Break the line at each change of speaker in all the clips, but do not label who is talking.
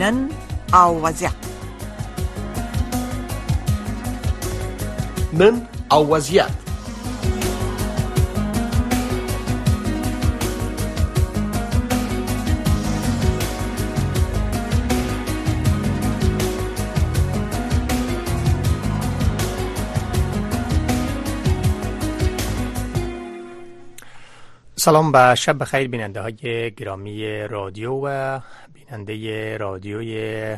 نن او وضعیت
نن او وضعیت
سلام و شب بخیر بیننده های گرامی رادیو و بیننده رادیوی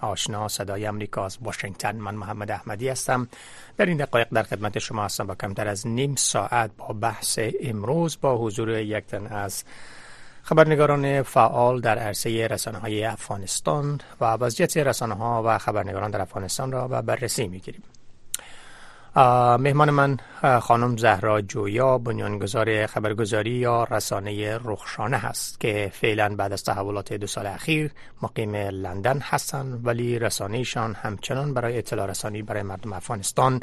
آشنا صدای امریکا از واشنگتن. من محمد احمدی هستم. در این دقایق در خدمت شما هستم با کمتر از نیم ساعت با بحث امروز با حضور یک تن از خبرنگاران فعال در عرصه رسانه های افغانستان و وضعیت رسانه ها و خبرنگاران در افغانستان را بررسی می‌گیریم. مهمان من خانم زهرا جویا بنیانگذار خبرگزاری یا رسانه رخشانه هست که فعلا بعد از تحولات دو سال اخیر مقیم لندن هستند ولی رسانهشان همچنان برای اطلاع رسانی برای مردم افغانستان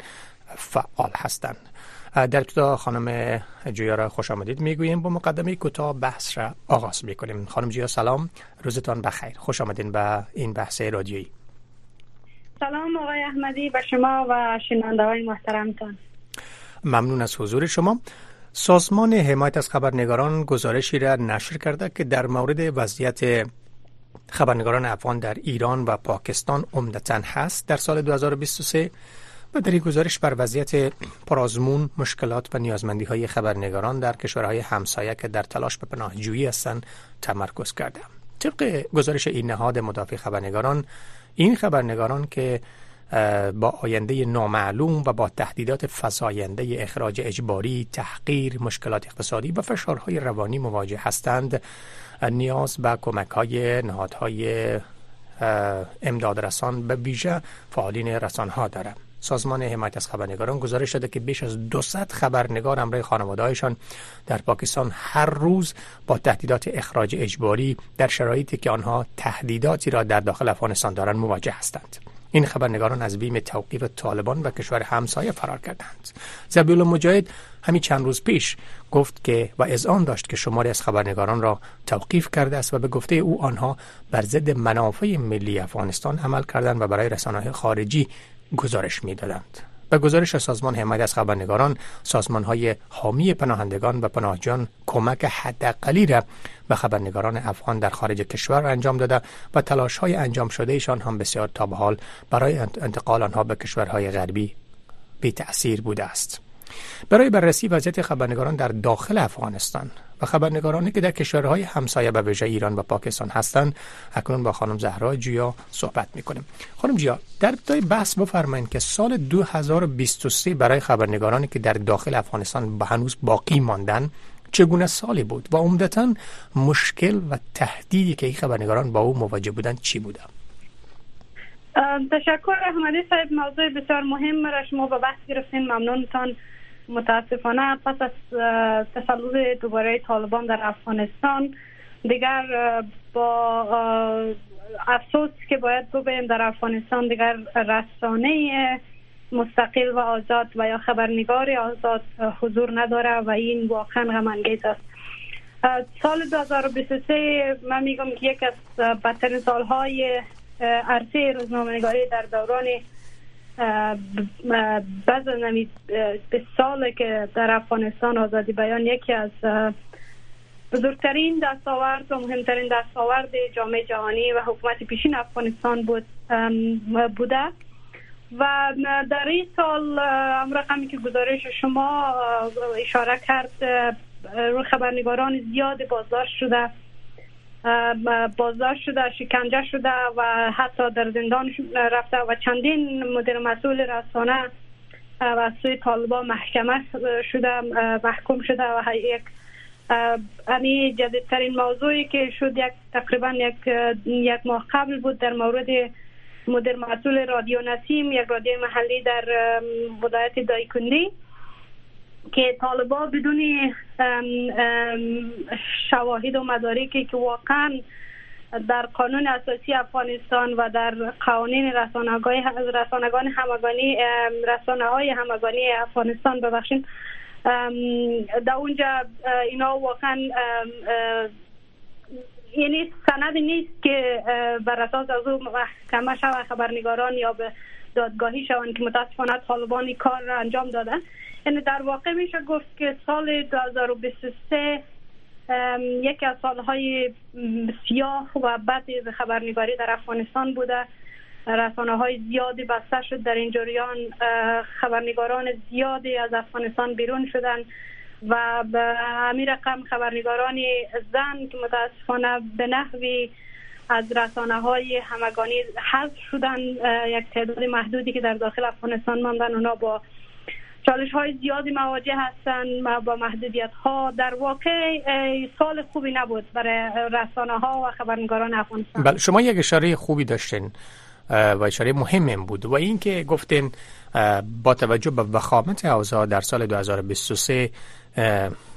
فعال هستند در ابتدا خانم جویا را خوش آمدید می‌گوییم. با مقدمه کوتاه بحث را آغاز می‌کنیم. خانم جویا سلام. روزتان بخیر. خوش آمدین به این بحث رادیویی.
سلام آقای احمدی به شما و شنونده های محترمتان.
ممنون از حضور شما. سازمان حمایت از خبرنگاران گزارشی را نشر کرده که در مورد وضعیت خبرنگاران افغان در ایران و پاکستان عمدتا هست در سال 2023 و در این گزارش بر وضعیت پرازمون مشکلات و نیازمندی های خبرنگاران در کشورهای همسایه که در تلاش به پناهجویی هستند تمرکز کرده. طبق گزارش این نهاد مدافع خبرنگاران این خبرنگاران که با آینده نامعلوم و با تهدیدات فزاینده اخراج اجباری، تحقیر، مشکلات اقتصادی و فشارهای روانی مواجه هستند نیاز به کمک های نهادهای امدادرسان به ویژه فعالین رسانه دارند. سازمان حمایت از خبرنگاران گزارش داده که بیش از 200 خبرنگار همراه خانواده‌هایشان در پاکستان هر روز با تهدیدات اخراج اجباری در شرایطی که آنها تهدیداتی را در داخل افغانستان دارند مواجه هستند. این خبرنگاران از بیم توقیف طالبان و کشور همسایه فرار کردند. زبیل مجاهد همین چند روز پیش گفت که و آن داشت که شماری از خبرنگاران را توقیف کرده است و به گفته او آنها بر ضد منافع ملی افغانستان عمل کردند و برای رسانه‌های خارجی گزارش می‌دادند. به گزارش سازمان حمایت از خبرنگاران سازمان های حامی پناهندگان و پناهجان کمک حداقلی را به خبرنگاران افغان در خارج کشور انجام داده و تلاش های انجام شده ایشان هم بسیار تا به حال برای انتقال آنها به کشورهای غربی بی تأثیر بوده است برای بررسی وضعیت خبرنگاران در داخل افغانستان و خبرنگارانی که در کشورهای همسایه به ویژه ایران و پاکستان هستند اکنون با خانم زهرا جویا صحبت می‌کنیم. خانم جویا در ابتدای بحث بفرمایید که سال 2023 برای خبرنگارانی که در داخل افغانستان به هنوز باقی ماندن چگونه سالی بود و عمدتا مشکل و تهدیدی که این خبرنگاران با او مواجه بودند چی بوده؟
تشکر احمدی صاحب موضوع بسیار مهم را شما به بحث گرفتین. ممنونتان متاسفانه پس از تسلط دوباره طالبان در افغانستان دیگر با افسوس که باید بگویم در افغانستان دیگر رسانه مستقل و آزاد و یا خبرنگار آزاد حضور نداره و این واقعا غم است. سال 2023 من میگم که یک از بدترین سالهای عرصه روزنامه‌نگاری در دوران بعض به سال که در افغانستان آزادی بیان یکی از بزرگترین دستاورد و مهمترین دستاورد جامعه جهانی و حکومت پیشین افغانستان بود بوده. و در این سال رقمی که گزارش شما اشاره کرد خبرنگاران زیاد بازداشت شده. بازداشت شده شکنجه شده و حتی در زندان رفته و چندین مدیر مسئول رسانه و سوی طالبا محکمه شده محکوم شده و یک امی جدیدترین موضوعی که شد یک تقریبا یک یک ماه قبل بود در مورد مدیر مسئول رادیو نسیم یک رادیو محلی در ولایت دایکندی که طالبا بدون شواهد و مدارکی که واقعا در قانون اساسی افغانستان و در قوانین رسانگان همگانی رسانه های همگانی افغانستان ببخشید در اونجا اینا واقعا یعنی سند نیست که بر اساس از او محکمه شود خبرنگاران یا به دادگاهی شوند که متاسفانه طالبان کار را انجام دادن. یعنی در واقع میشه گفت که سال 2023 یکی از سالهای سیاه و بد خبرنگاری در افغانستان بوده. رسانه های زیادی بسته شد. در این جریان خبرنگاران زیادی از افغانستان بیرون شدن و به همین رقم خبرنگاران زن که متاسفانه به نحوی از رسانه های همگانی حذف شدن یک تعداد محدودی که در داخل افغانستان ماندن اونا با چالش های زیادی مواجه هستند با محدودیت ها در واقع سال خوبی نبود برای رسانه ها و خبرنگاران افغانستان.
بله شما یک اشاره خوبی داشتین و اشاره مهم بود و اینکه گفتین با توجه به وخامت اوضاع در سال 2023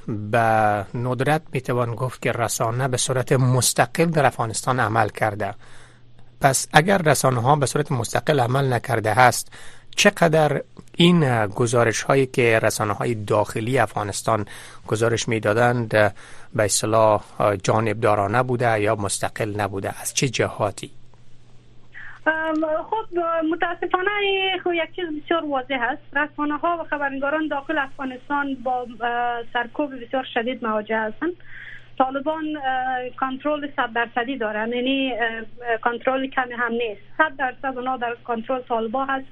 به ندرت می‌توان گفت که رسانه به صورت مستقل در افغانستان عمل کرده. پس اگر رسانه ها به صورت مستقل عمل نکرده هست چقدر این گزارش هایی که رسانه های داخلی افغانستان گزارش می‌دادند به اصطلاح جانبدارانه بوده یا مستقل نبوده. از چه جهاتی؟
خب متاسفانه یک چیز بسیار واضح است. رسانه ها و خبرنگاران داخل افغانستان با سرکوب بسیار شدید مواجه هستند. طالبان کنترل صد درصدی دارن یعنی کنترل کمی هم نیست. صد درصد اونا در کنترل طالبا هست.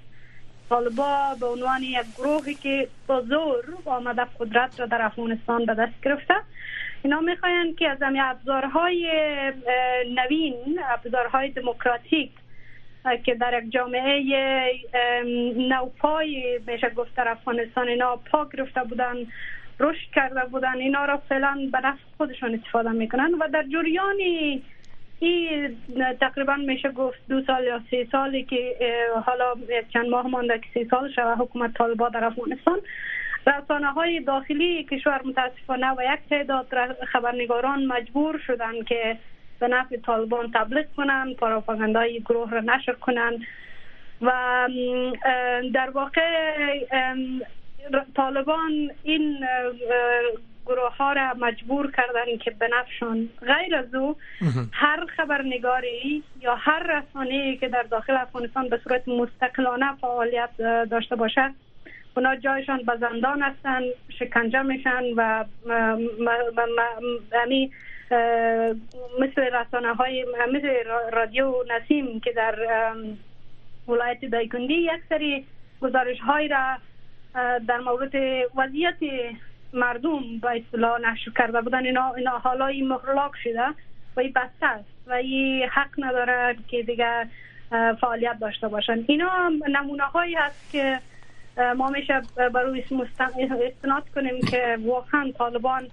طالبا به عنوان یک گروهی که با زور آمده قدرت را در افغانستان به دست گرفته. اینا می‌خواین که از همین ابزارهای نوین ابزارهای دموکراتیک که در یک جامعه نوپای میشه گفت در افغانستان اینا پا گرفته بودن رشد کرده بودن اینا را فعلا به نفع خودشان استفاده می‌کنن و در جریان این تقریبا میشه گفت دو سال یا سه سالی که حالا چند ماه مانده که سه سال شده حکومت طالبا در افغانستان. رسانه های داخلی کشور متاسفانه و یک تعداد خبرنگاران مجبور شدن که به نفع طالبان تبلیغ کنن پراپاگاندای گروه را نشر کنن و در واقع طالبان این گروه ها را مجبور کردن که به نفشان. غیر از او هر خبرنگاری یا هر رسانه که در داخل افغانستان به صورت مستقلانه فعالیت داشته باشه اونا جایشان به زندان هستن شکنجه میشن و همی مثل رسانه های مثل رادیو نسیم که در ولایت دایکندی یک سری گزارش های را در مورد وضعیت مردم با اصطلاح نشر کرده بودن. اینا, اینا حالا این مخلاق شده و این بسته است و این حق نداره که دیگه فعالیت داشته باشن. اینا نمونه هایی هست که ما میشه برای استناد کنیم که واقعا طالبان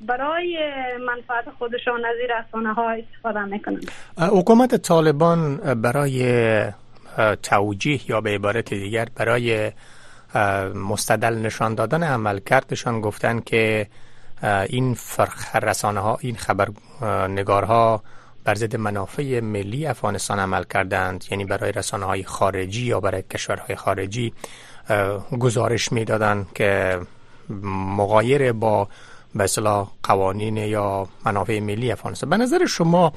برای منفعت خودشان از این رسانه ها استفاده می‌کنن.
حکومت طالبان برای توجیه یا به عبارت دیگر برای مستدل نشان دادن عملکردشان گفتن که این فرخ رسانه ها این خبرنگارها بر ضد منافع ملی افغانستان عمل کردند. یعنی برای رسانه های خارجی یا برای کشورهای خارجی گزارش می‌دادند که مغایر با به قوانین یا منافع ملی افغانستان. به نظر شما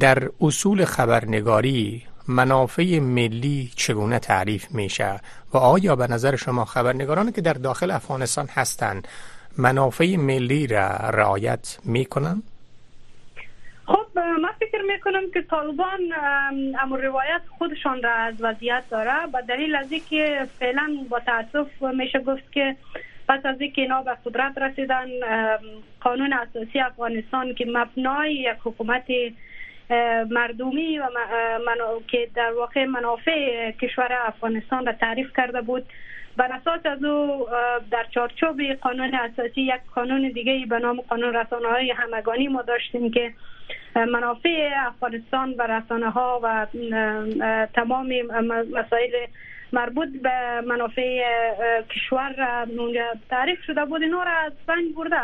در اصول خبرنگاری منافع ملی چگونه تعریف میشه و آیا به نظر شما خبرنگارانی که در داخل افغانستان هستند منافع ملی را رعایت می‌کنن؟
خب من فکر می‌کنم که طالبان امر روایت خودشان را از وضعیت داره و دلیل از که فعلا با تاسف میشه گفت که پس از اینکه اینا به قدرت رسیدن قانون اساسی افغانستان که مبنای یک حکومت مردمی و که در واقع منافع کشور افغانستان را تعریف کرده بود. بر اساس از او در چارچوب قانون اساسی یک قانون دیگه به نام قانون رسانه های همگانی ما داشتیم که منافع افغانستان و رسانه ها و تمام مسائل مربوط به منافع کشور اونجا تعریف شده بود. اینا را از سنگ برده.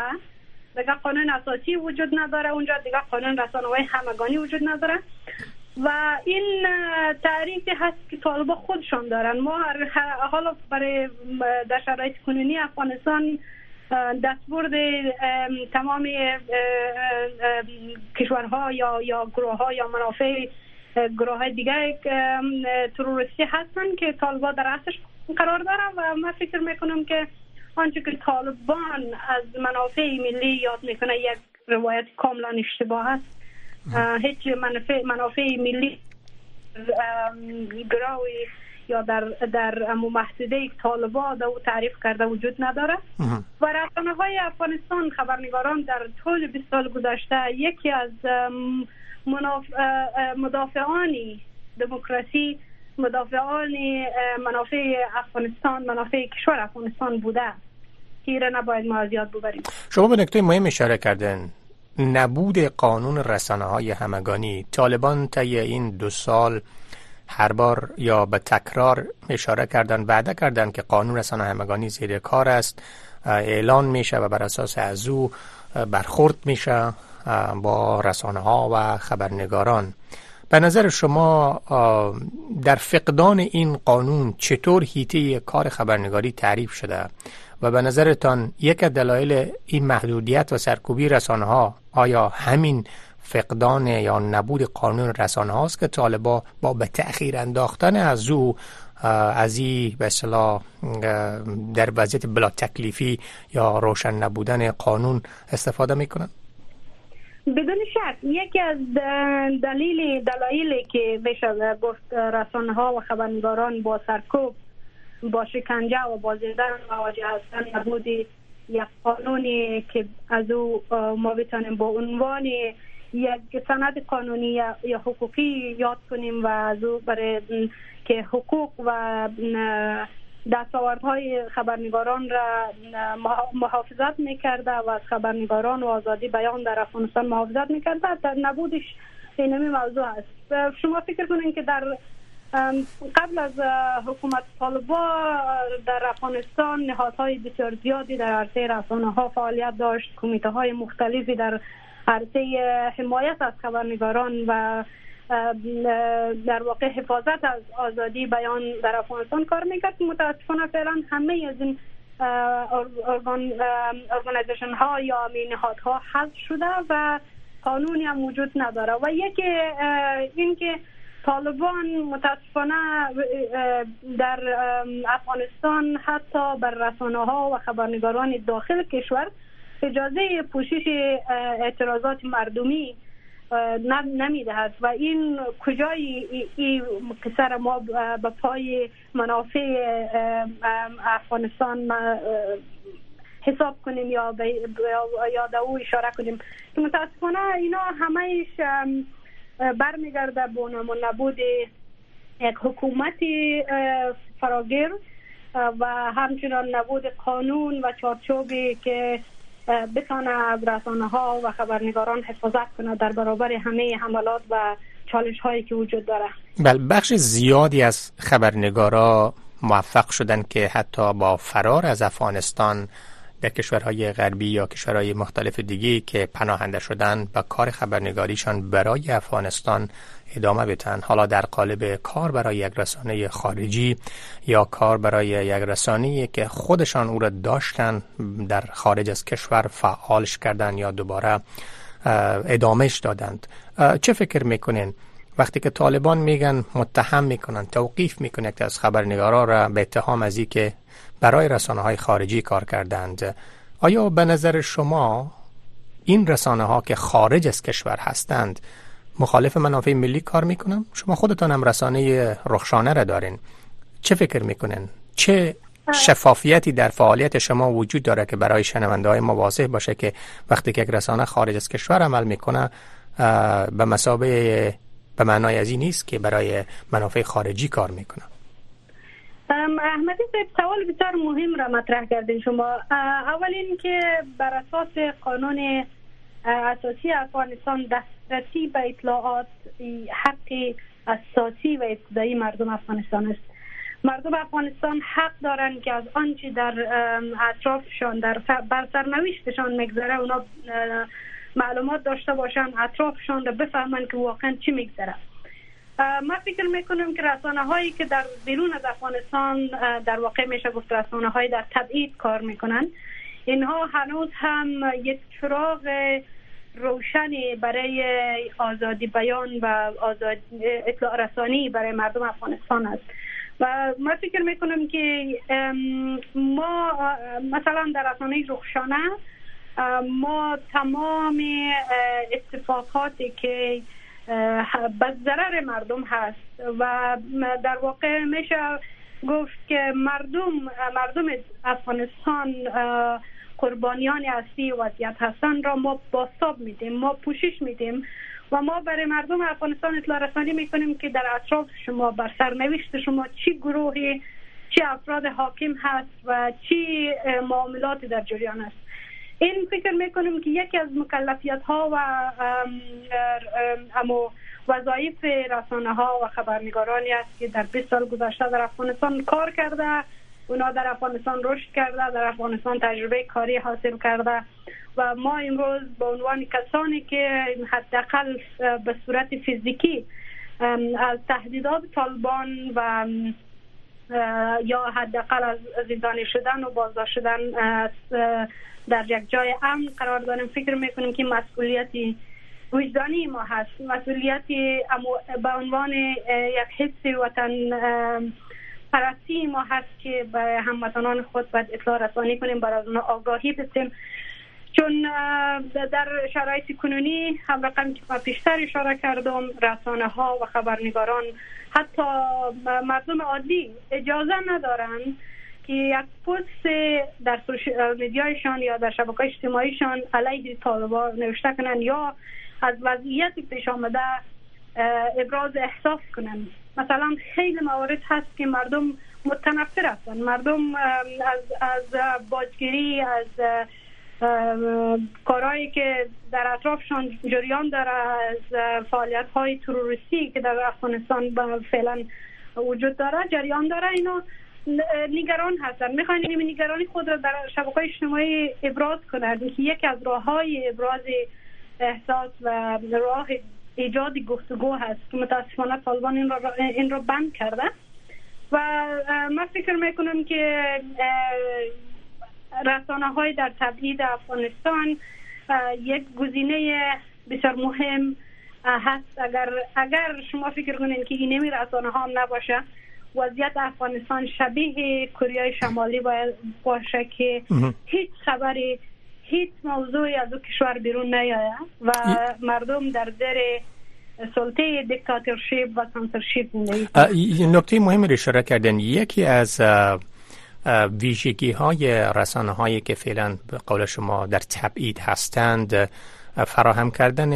دیگه قانون اساسی وجود نداره اونجا دیگه قانون رسانه های همگانی وجود نداره. و این تعریفی هست که طالبا خودشان دارن. ما حالا برای در شرایط کنونی افغانستان دستبرد تمام کشورها یا یا گروه ها یا منافع گروه های دیگه تروریستی هستن که طالبان در اصلش قرار دارن. و من فکر می‌کنم که آنچه که طالبان از منافع ملی یاد می‌کنه یک روایت کاملا اشتباه است. هیچ منافع, منافع ملی گراوی یا در در محدوده طالبان او تعریف کرده وجود نداره. و رسانه های افغانستان خبرنگاران در طول 20 سال گذشته یکی از مدافعان دموکراسی مدافعان منافع افغانستان منافع کشور افغانستان بوده. که نباید ما از ببریم.
شما به نکته مهم اشاره کردن نبود قانون رسانه های همگانی. طالبان طی این دو سال هر بار یا به تکرار اشاره کردن وعده کردن که قانون رسانه همگانی زیر کار است. اعلان میشه و بر اساس از او برخورد میشه با رسانه ها و خبرنگاران. به نظر شما در فقدان این قانون چطور هیته کار خبرنگاری تعریف شده؟ و به نظرتان یک دلایل این محدودیت و سرکوبی رسانه ها آیا همین فقدان یا نبود قانون رسانه هاست که طالبا با به تأخیر انداختن از او از این به در وضعیت بلا تکلیفی یا روشن نبودن قانون استفاده می‌کنن
بدون شک یکی از دلیل دلایلی که بشه گفت رسانه ها و خبرنگاران با سرکوب با شکنجه و با زندان مواجه هستن نبودی یک قانونی که از او ما بتانیم با عنوان یک سند قانونی یا حقوقی یاد کنیم و از او برای که حقوق و دستاوردهای خبرنگاران را محافظت می‌کرده و از خبرنگاران و آزادی بیان در افغانستان محافظت می‌کرده. در نبودش اینمی موضوع است. شما فکر کنید که در قبل از حکومت طالبا در افغانستان نهادهای بسیار زیادی در عرصه رسانه ها فعالیت داشت. کمیته های مختلفی در عرصه حمایت از خبرنگاران و در واقع حفاظت از آزادی بیان در افغانستان کار می‌کرد. متاسفانه فعلا همه از این ارگانیزیشن ها یا نهادها حذف شده و قانونی هم وجود نداره. و یکی اینکه طالبان متاسفانه در افغانستان حتی بر رسانه ها و خبرنگاران داخل کشور اجازه پوشش اعتراضات مردمی نمی‌دهد. و این کجای این قصر ما به پای منافع افغانستان حساب کنیم یا یا او اشاره کنیم. متاسفانه اینا همهش برمیگرده به نبود یک حکومت فراگیر و همچنان نبود قانون و چارچوبی که بتانه از رسانه ها و خبرنگاران حفاظت کنه در برابر همه حملات و چالش هایی که وجود داره.
بله بخش زیادی از خبرنگارا موفق شدن که حتی با فرار از افغانستان در کشورهای غربی یا کشورهای مختلف دیگه که پناهنده شدن و کار خبرنگاریشان برای افغانستان ادامه بدن. حالا در قالب کار برای یک رسانه خارجی یا کار برای یک رسانه که خودشان او را داشتن در خارج از کشور فعالش کردن یا دوباره ادامهش دادند. چه فکر می‌کنین؟ وقتی که طالبان میگن متهم می‌کنن توقیف می‌کنه که از خبرنگارا را به اتهام از که برای رسانه های خارجی کار کردند. آیا به نظر شما این رسانه ها که خارج از کشور هستند مخالف منافع ملی کار می‌کنن؟ شما خودتان هم رسانه رخشانه را دارین. چه فکر می‌کنن چه شفافیتی در فعالیت شما وجود داره که برای شنونده های واضح باشه که وقتی که یک رسانه خارج از کشور عمل می‌کنه به مسابه به معنای از این نیست که برای منافع خارجی کار می‌کنه.
احمدی سوال بسیار مهم را مطرح کردین. شما اول این که بر اساس قانون اساسی افغانستان دسترسی به اطلاعات حق اساسی و ابتدایی مردم افغانستان است. مردم افغانستان حق دارند که از آنچه در اطرافشان در بر سرنوشتشان میگذره. اونا معلومات داشته باشن اطرافشان را بفهمند که واقعا چی میگذره. من فکر می‌کنم که رسانه هایی که در بیرون از افغانستان در واقع میشه گفت رسانه هایی در تبعید کار می‌کنن. اینها هنوز هم یک چراغ روشنی برای آزادی بیان و آزاد اطلاع رسانی برای مردم افغانستان است. و ما فکر می‌کنم که ما مثلا در رسانه رخشانه ما تمام اتفاقاتی که به ضرر مردم هست و در واقع میشه گفت که مردم مردم افغانستان قربانیان اصلی وضعیت هستند را ما باستاب میدیم ما پوشش میدیم و ما برای مردم افغانستان اطلاع رسانی می‌کنیم که در اطراف شما بر سرنوشت شما چی گروهی چی افراد حاکم هست و چی معاملاتی در جریان است. این فکر می‌کنیم که یکی از مکلفیت ها و اما وظایف رسانه ها و خبرنگارانی است که در 20 سال گذشته در افغانستان کار کرده. اونا در افغانستان رشد کرده در افغانستان تجربه کاری حاصل کرده. و ما امروز به عنوان کسانی که حداقل به صورت فیزیکی از تهدیدات طالبان و یا حداقل از زندانی شدن و بازداشت شدن در یک جای امن قرار داریم. فکر می‌کنیم که مسئولیتی وجدانی ما هست. مسئولیتی به عنوان یک حس وطن پرستی ما هست که به هموطنان خود باید اطلاع رسانی کنیم برای از آگاهی بسیم. چون در شرایط کنونی هم رقم که پیشتر اشاره کردم رسانه ها و خبرنگاران حتی مردم عادی اجازه ندارند که یک پست در سوشیال میدیایشان یا در شبکه اجتماعیشان علیه طالبان نوشته کنند یا از وضعیت پیش آمده ابراز احساس کنند مثلا خیلی موارد هست که مردم متنفر هستند مردم از از باجگیری از کارهایی که در اطرافشان جریان داره از فعالیت های تروریستی که در افغانستان فعلا وجود داره جریان داره اینا نگران هستن. می‌خواین این نگرانی خود را در شبکه اجتماعی ابراز کنند. که یکی از راه های ابراز احساس و راه ایجاد گفتگو هست که متاسفانه طالبان این را, این را بند کرده. و من فکر می‌کنم که رسانه های در تبعید افغانستان یک گزینه بسیار مهم هست. اگر اگر شما فکر کنید که این نمی رسانه ها هم نباشه وضعیت افغانستان شبیه کره شمالی باید باشه که هیچ خبری هیچ موضوعی از او کشور بیرون نیاید و مردم در زیر سلطه دیکتاتورشیپ و سانسورشیپ
نکته مهمی رو اشاره کردن یکی از ویژگی های رسانه هایی که فعلا به قول شما در تبعید هستند فراهم کردن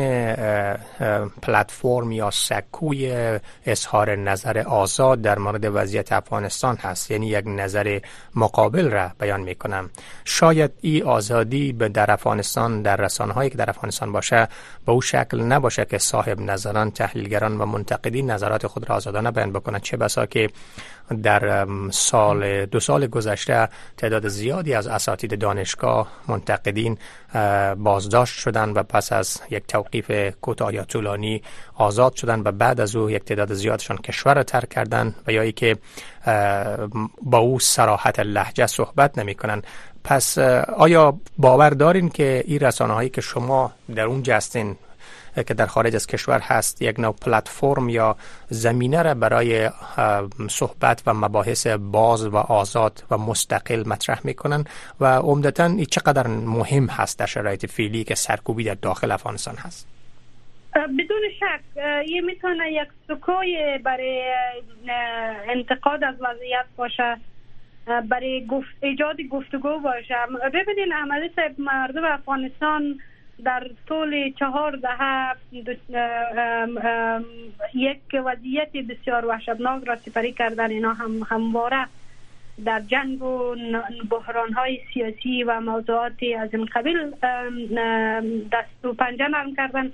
پلتفرم یا سکوی اظهار نظر آزاد در مورد وضعیت افغانستان هست. یعنی یک نظر مقابل را بیان می کنم شاید این آزادی به در افغانستان در رسانه هایی که در افغانستان باشه به او شکل نباشه که صاحب نظران تحلیلگران و منتقدین نظرات خود را آزادانه بیان بکنند. چه بسا که در سال دو سال گذشته تعداد زیادی از اساتید دانشگاه منتقدین بازداشت شدن و پس از یک توقیف کوتاه یا طولانی آزاد شدن و بعد از او یک تعداد زیادشان کشور را ترک کردن و یا که با او سراحت لحجه صحبت نمی کنن. پس آیا باور دارین که این رسانه هایی که شما در اون جستین که در خارج از کشور هست یک نوع پلتفرم یا زمینه را برای صحبت و مباحث باز و آزاد و مستقل مطرح می‌کنن و عمدتا این چقدر مهم هست در شرایط فعلی که سرکوبی در داخل افغانستان هست؟
بدون شک یه می‌تونه یک سکوی برای انتقاد از وضعیت باشه برای گفت ایجاد گفتگو باشه. ببینین عملی مردم افغانستان در طول چهار دهه یک وضعیت بسیار وحشتناک را سپری کردن. اینا هم همواره در جنگ و بحران های سیاسی و موضوعاتی از این قبیل دست و پنجه نرم کردن.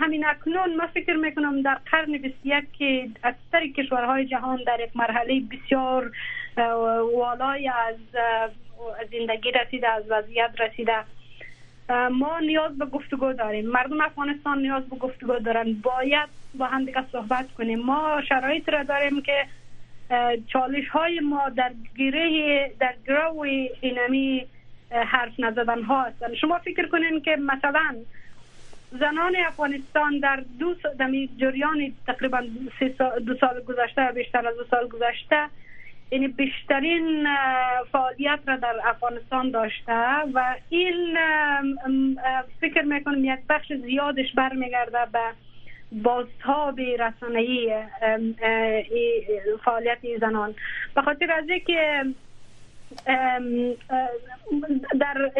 همین, اکنون ما فکر می‌کنم در قرن 21 که اکثر کشورهای جهان در یک مرحله بسیار والای از زندگی رسیده از وضعیت رسیده. ما نیاز به گفتگو داریم. مردم افغانستان نیاز به گفتگو دارن. باید با هم دیگه صحبت کنیم. ما شرایط را داریم که چالش های ما در گره در گروه اینمی حرف نزدن ها هستن شما فکر کنین که مثلا زنان افغانستان در دو جریان تقریبا دو سال گذشته بیشتر از دو سال گذشته یعنی بیشترین فعالیت را در افغانستان داشته و این فکر می‌کنم یک بخش زیادش برمیگرده به بازتاب رسانه‌ای فعالیت زنان. به خاطر از که در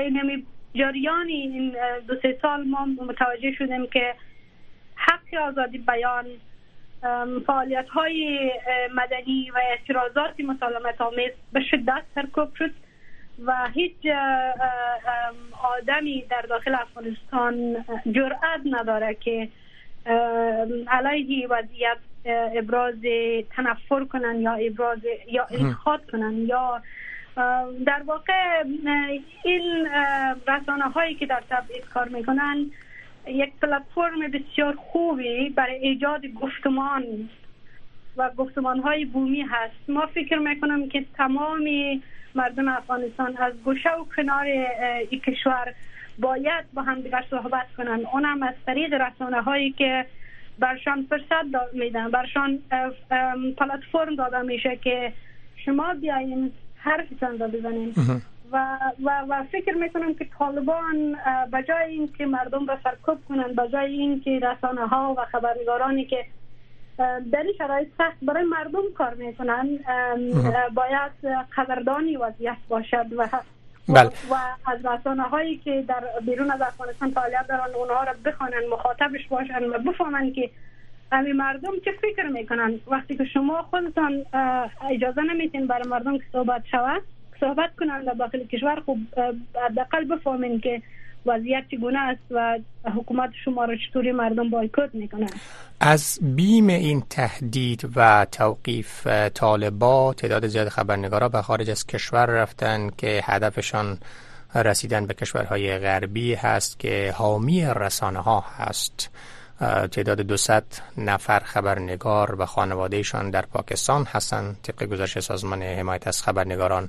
جریان این دو سه سال ما متوجه شدیم که حق آزادی بیان فعالیت های مدنی و اعتراضات مسالمت آمیز به شدت سرکوب شد و هیچ آدمی در داخل افغانستان جرأت نداره که علیه وضعیت ابراز تنفر کنن یا ابراز یا انتخاب کنن یا در واقع این رسانه هایی که در تبعیض کار می‌کنن یک پلتفرم بسیار خوبی برای ایجاد گفتمان و گفتمان های بومی هست. ما فکر می‌کنم که تمامی مردم افغانستان از گوشه و کنار این کشور باید با هم دیگر صحبت کنن. اونم از طریق رسانه هایی که برشان فرصت میدن برشان پلتفرم داده میشه که شما بیاین حرفتان را بزنین. و, و, و فکر می‌کنم که طالبان بجای اینکه مردم را سرکوب کنن بجای اینکه رسانه ها و خبرنگارانی که در این شرایط سخت برای مردم کار می‌کنن باید قدردانی وضعیت باشد و بله. و از رسانه هایی که در بیرون از افغانستان فعالیت دارن اونها را بخوانن مخاطبش باشن و بفهمن که همین مردم چه فکر می‌کنن وقتی که شما خودتان اجازه نمیتین برای مردم که صحبت شود صحبت کنن در داخل کشور خب حداقل بفهمین که وضعیت چگونه است و حکومت شما را چطوری مردم بایکوت می‌کنن
از بیم این تهدید و توقیف طالبا تعداد زیاد خبرنگارا به خارج از کشور رفتن که هدفشان رسیدن به کشورهای غربی هست که حامی رسانه ها هست. تعداد 200 نفر خبرنگار و خانوادهشان در پاکستان هستند. طبق گزارش سازمان حمایت از خبرنگاران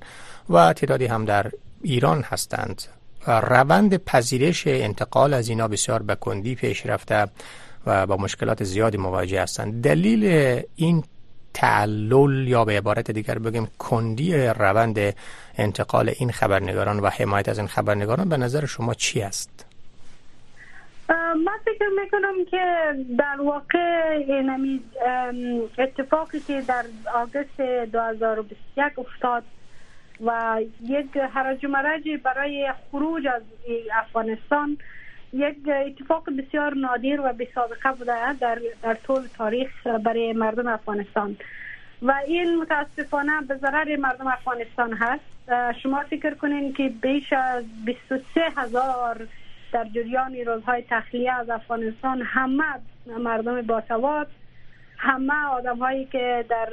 و تعدادی هم در ایران هستند. روند پذیرش انتقال از اینا بسیار به کندی پیش رفته و با مشکلات زیادی مواجه هستند. دلیل این تعلل یا به عبارت دیگر بگیم کندی روند انتقال این خبرنگاران و حمایت از این خبرنگاران به نظر شما چی است؟
من فکر می‌کنم که در واقع این اتفاقی که در آگست 2021 افتاد و یک حرج مرج برای خروج از افغانستان یک اتفاق بسیار نادر و بسابقه بوده در, در طول تاریخ برای مردم افغانستان. و این متاسفانه به ضرر مردم افغانستان هست. شما فکر کنین که بیش از 23 هزار در جریان روزهای تخلیه از افغانستان همه مردم باسواد همه آدم هایی که در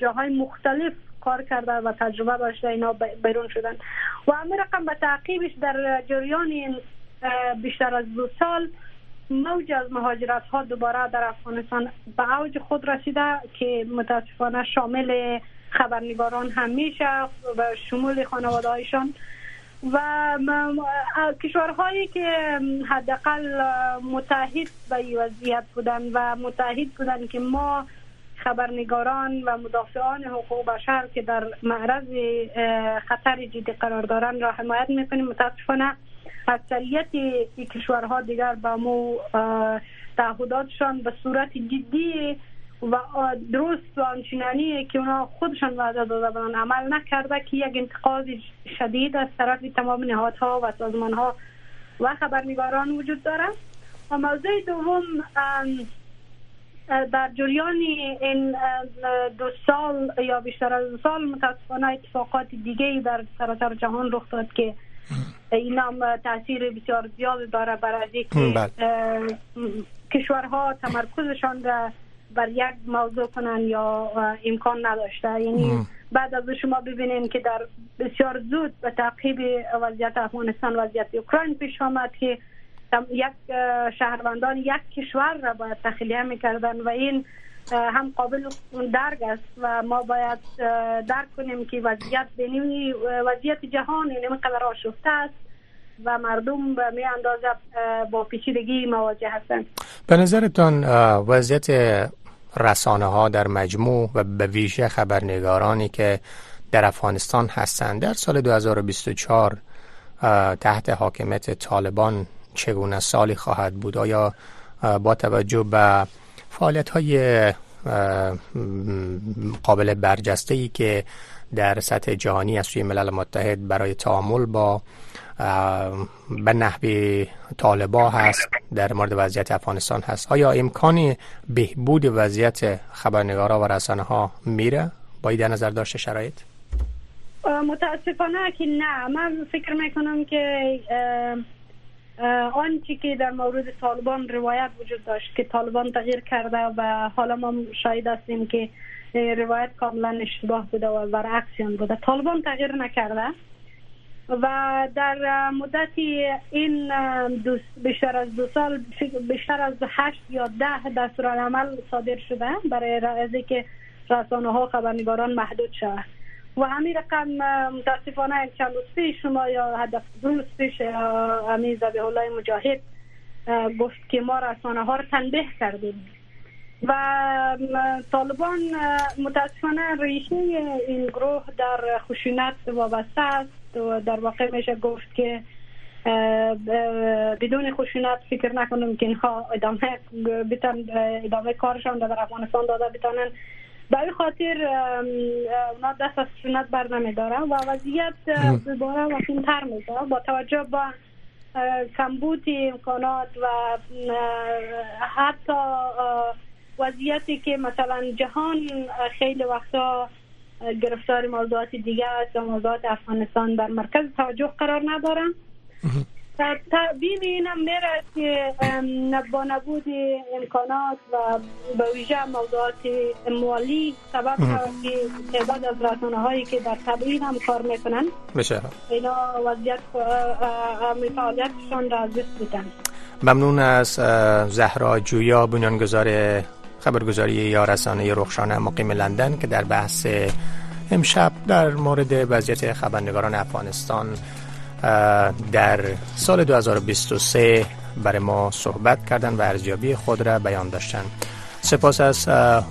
جاهای مختلف کار کرده و تجربه داشته اینا بیرون شدن. و همه رقم به تعقیبش در جریان بیشتر از دو سال موج از مهاجرت ها دوباره در افغانستان به اوج خود رسیده که متاسفانه شامل خبرنگاران هم میشه و شمول خانواده هایشان و کشورهایی که حداقل متحد به وضعیت بودن و متحد بودن که ما خبرنگاران و مدافعان حقوق بشر که در معرض خطر جدی قرار دارن را حمایت می‌کنیم. متاسفانه اکثریت کشورها دیگر با مو تعهداتشان به صورت جدی و درست و آنچنانی که اونا خودشان وعده داده بودن عمل نکرده که یک انتقاد شدید از طرف تمام نهادها و سازمانها و خبرنگاران وجود دارد و موضوع دوم در جریان این دو سال یا بیشتر از دو سال متاسفانه اتفاقات دیگه در سراسر جهان رخ داد که این هم تاثیر بسیار زیاد داره برای بله. کشورها تمرکزشان را بر یک موضوع کنن یا امکان نداشته. یعنی بعد از شما ببینیم که در بسیار زود به تعقیب وضعیت افغانستان وضعیت اوکراین پیش آمد که یک شهروندان یک کشور را باید تخلیه می‌کردن و این هم قابل درک است و ما باید درک کنیم که وضعیت بینی وضعیت جهان این قدر آشفته است و مردم به می اندازه با پیچیدگی مواجه هستند.
به نظرتان وضعیت رسانه ها در مجموع و به ویژه خبرنگارانی که در افغانستان هستند. در سال 2024 تحت حاکمیت طالبان چگونه سالی خواهد بود؟ آیا با توجه به فعالیت های قابل برجسته ای که در سطح جهانی از سوی ملل متحد برای تعامل با به نحو طالبا هست در مورد وضعیت افغانستان هست. آیا امکان بهبود وضعیت خبرنگارا و رسانه ها میره باید در نظر داشته شرایط؟
متاسفانه که نه. من فکر می‌کنم که آنچه که در مورد طالبان روایت وجود داشت که طالبان تغییر کرده و حالا ما شاید هستیم که روایت کاملا اشتباه بوده و برعکسیان بوده. طالبان تغییر نکرده. و در مدت این بیشتر از دو سال بیشتر از هشت یا ده دستور عمل صادر شده برای از که رسانه ها خبرنگاران محدود شود. و همین رقم متاسفانه چند روز پیش شما یا هدف دو روز پیش امی زبیه الله مجاهد گفت که ما رسانه ها رو تنبیه کردیم. و طالبان متاسفانه ریشه این گروه در خشونت وابسته است و در واقع میشه گفت که بدون خشونت فکر نکنم که اینها ادامه ادامه کارشان در افغانستان داده بتانن. برای خاطر اونا دست از خشونت بر نمیدارن و وضعیت دوباره وخیمتر میشه. با توجه با کمبود امکانات و حتی وضعیتی که مثلا جهان خیلی وقتا گرفتار موضوعات دیگه است و موضوعات افغانستان در مرکز توجه قرار ندارن تبیین اینم میره که با نبود امکانات و به ویژه موضوعات مالی سبب که تعداد از رسانه هایی که در تبیین هم کار می‌کنن
بشه
اینا وضعیت فعالیتشان را از دست بودن
ممنون از زهرا جویا بنیانگذار خبرگزاری یا رسانه رخشانه مقیم لندن که در بحث امشب در مورد وضعیت خبرنگاران افغانستان در سال 2023 برای ما صحبت کردن و ارزیابی خود را بیان داشتن. سپاس از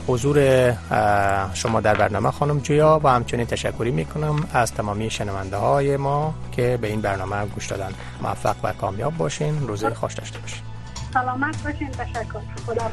حضور شما در برنامه خانم جویا و همچنین تشکری می‌کنم از تمامی شنونده های ما که به این برنامه گوش دادن. موفق و کامیاب باشین. روزه خوش داشته باشین.
سلامت باشین. تشکر. خدا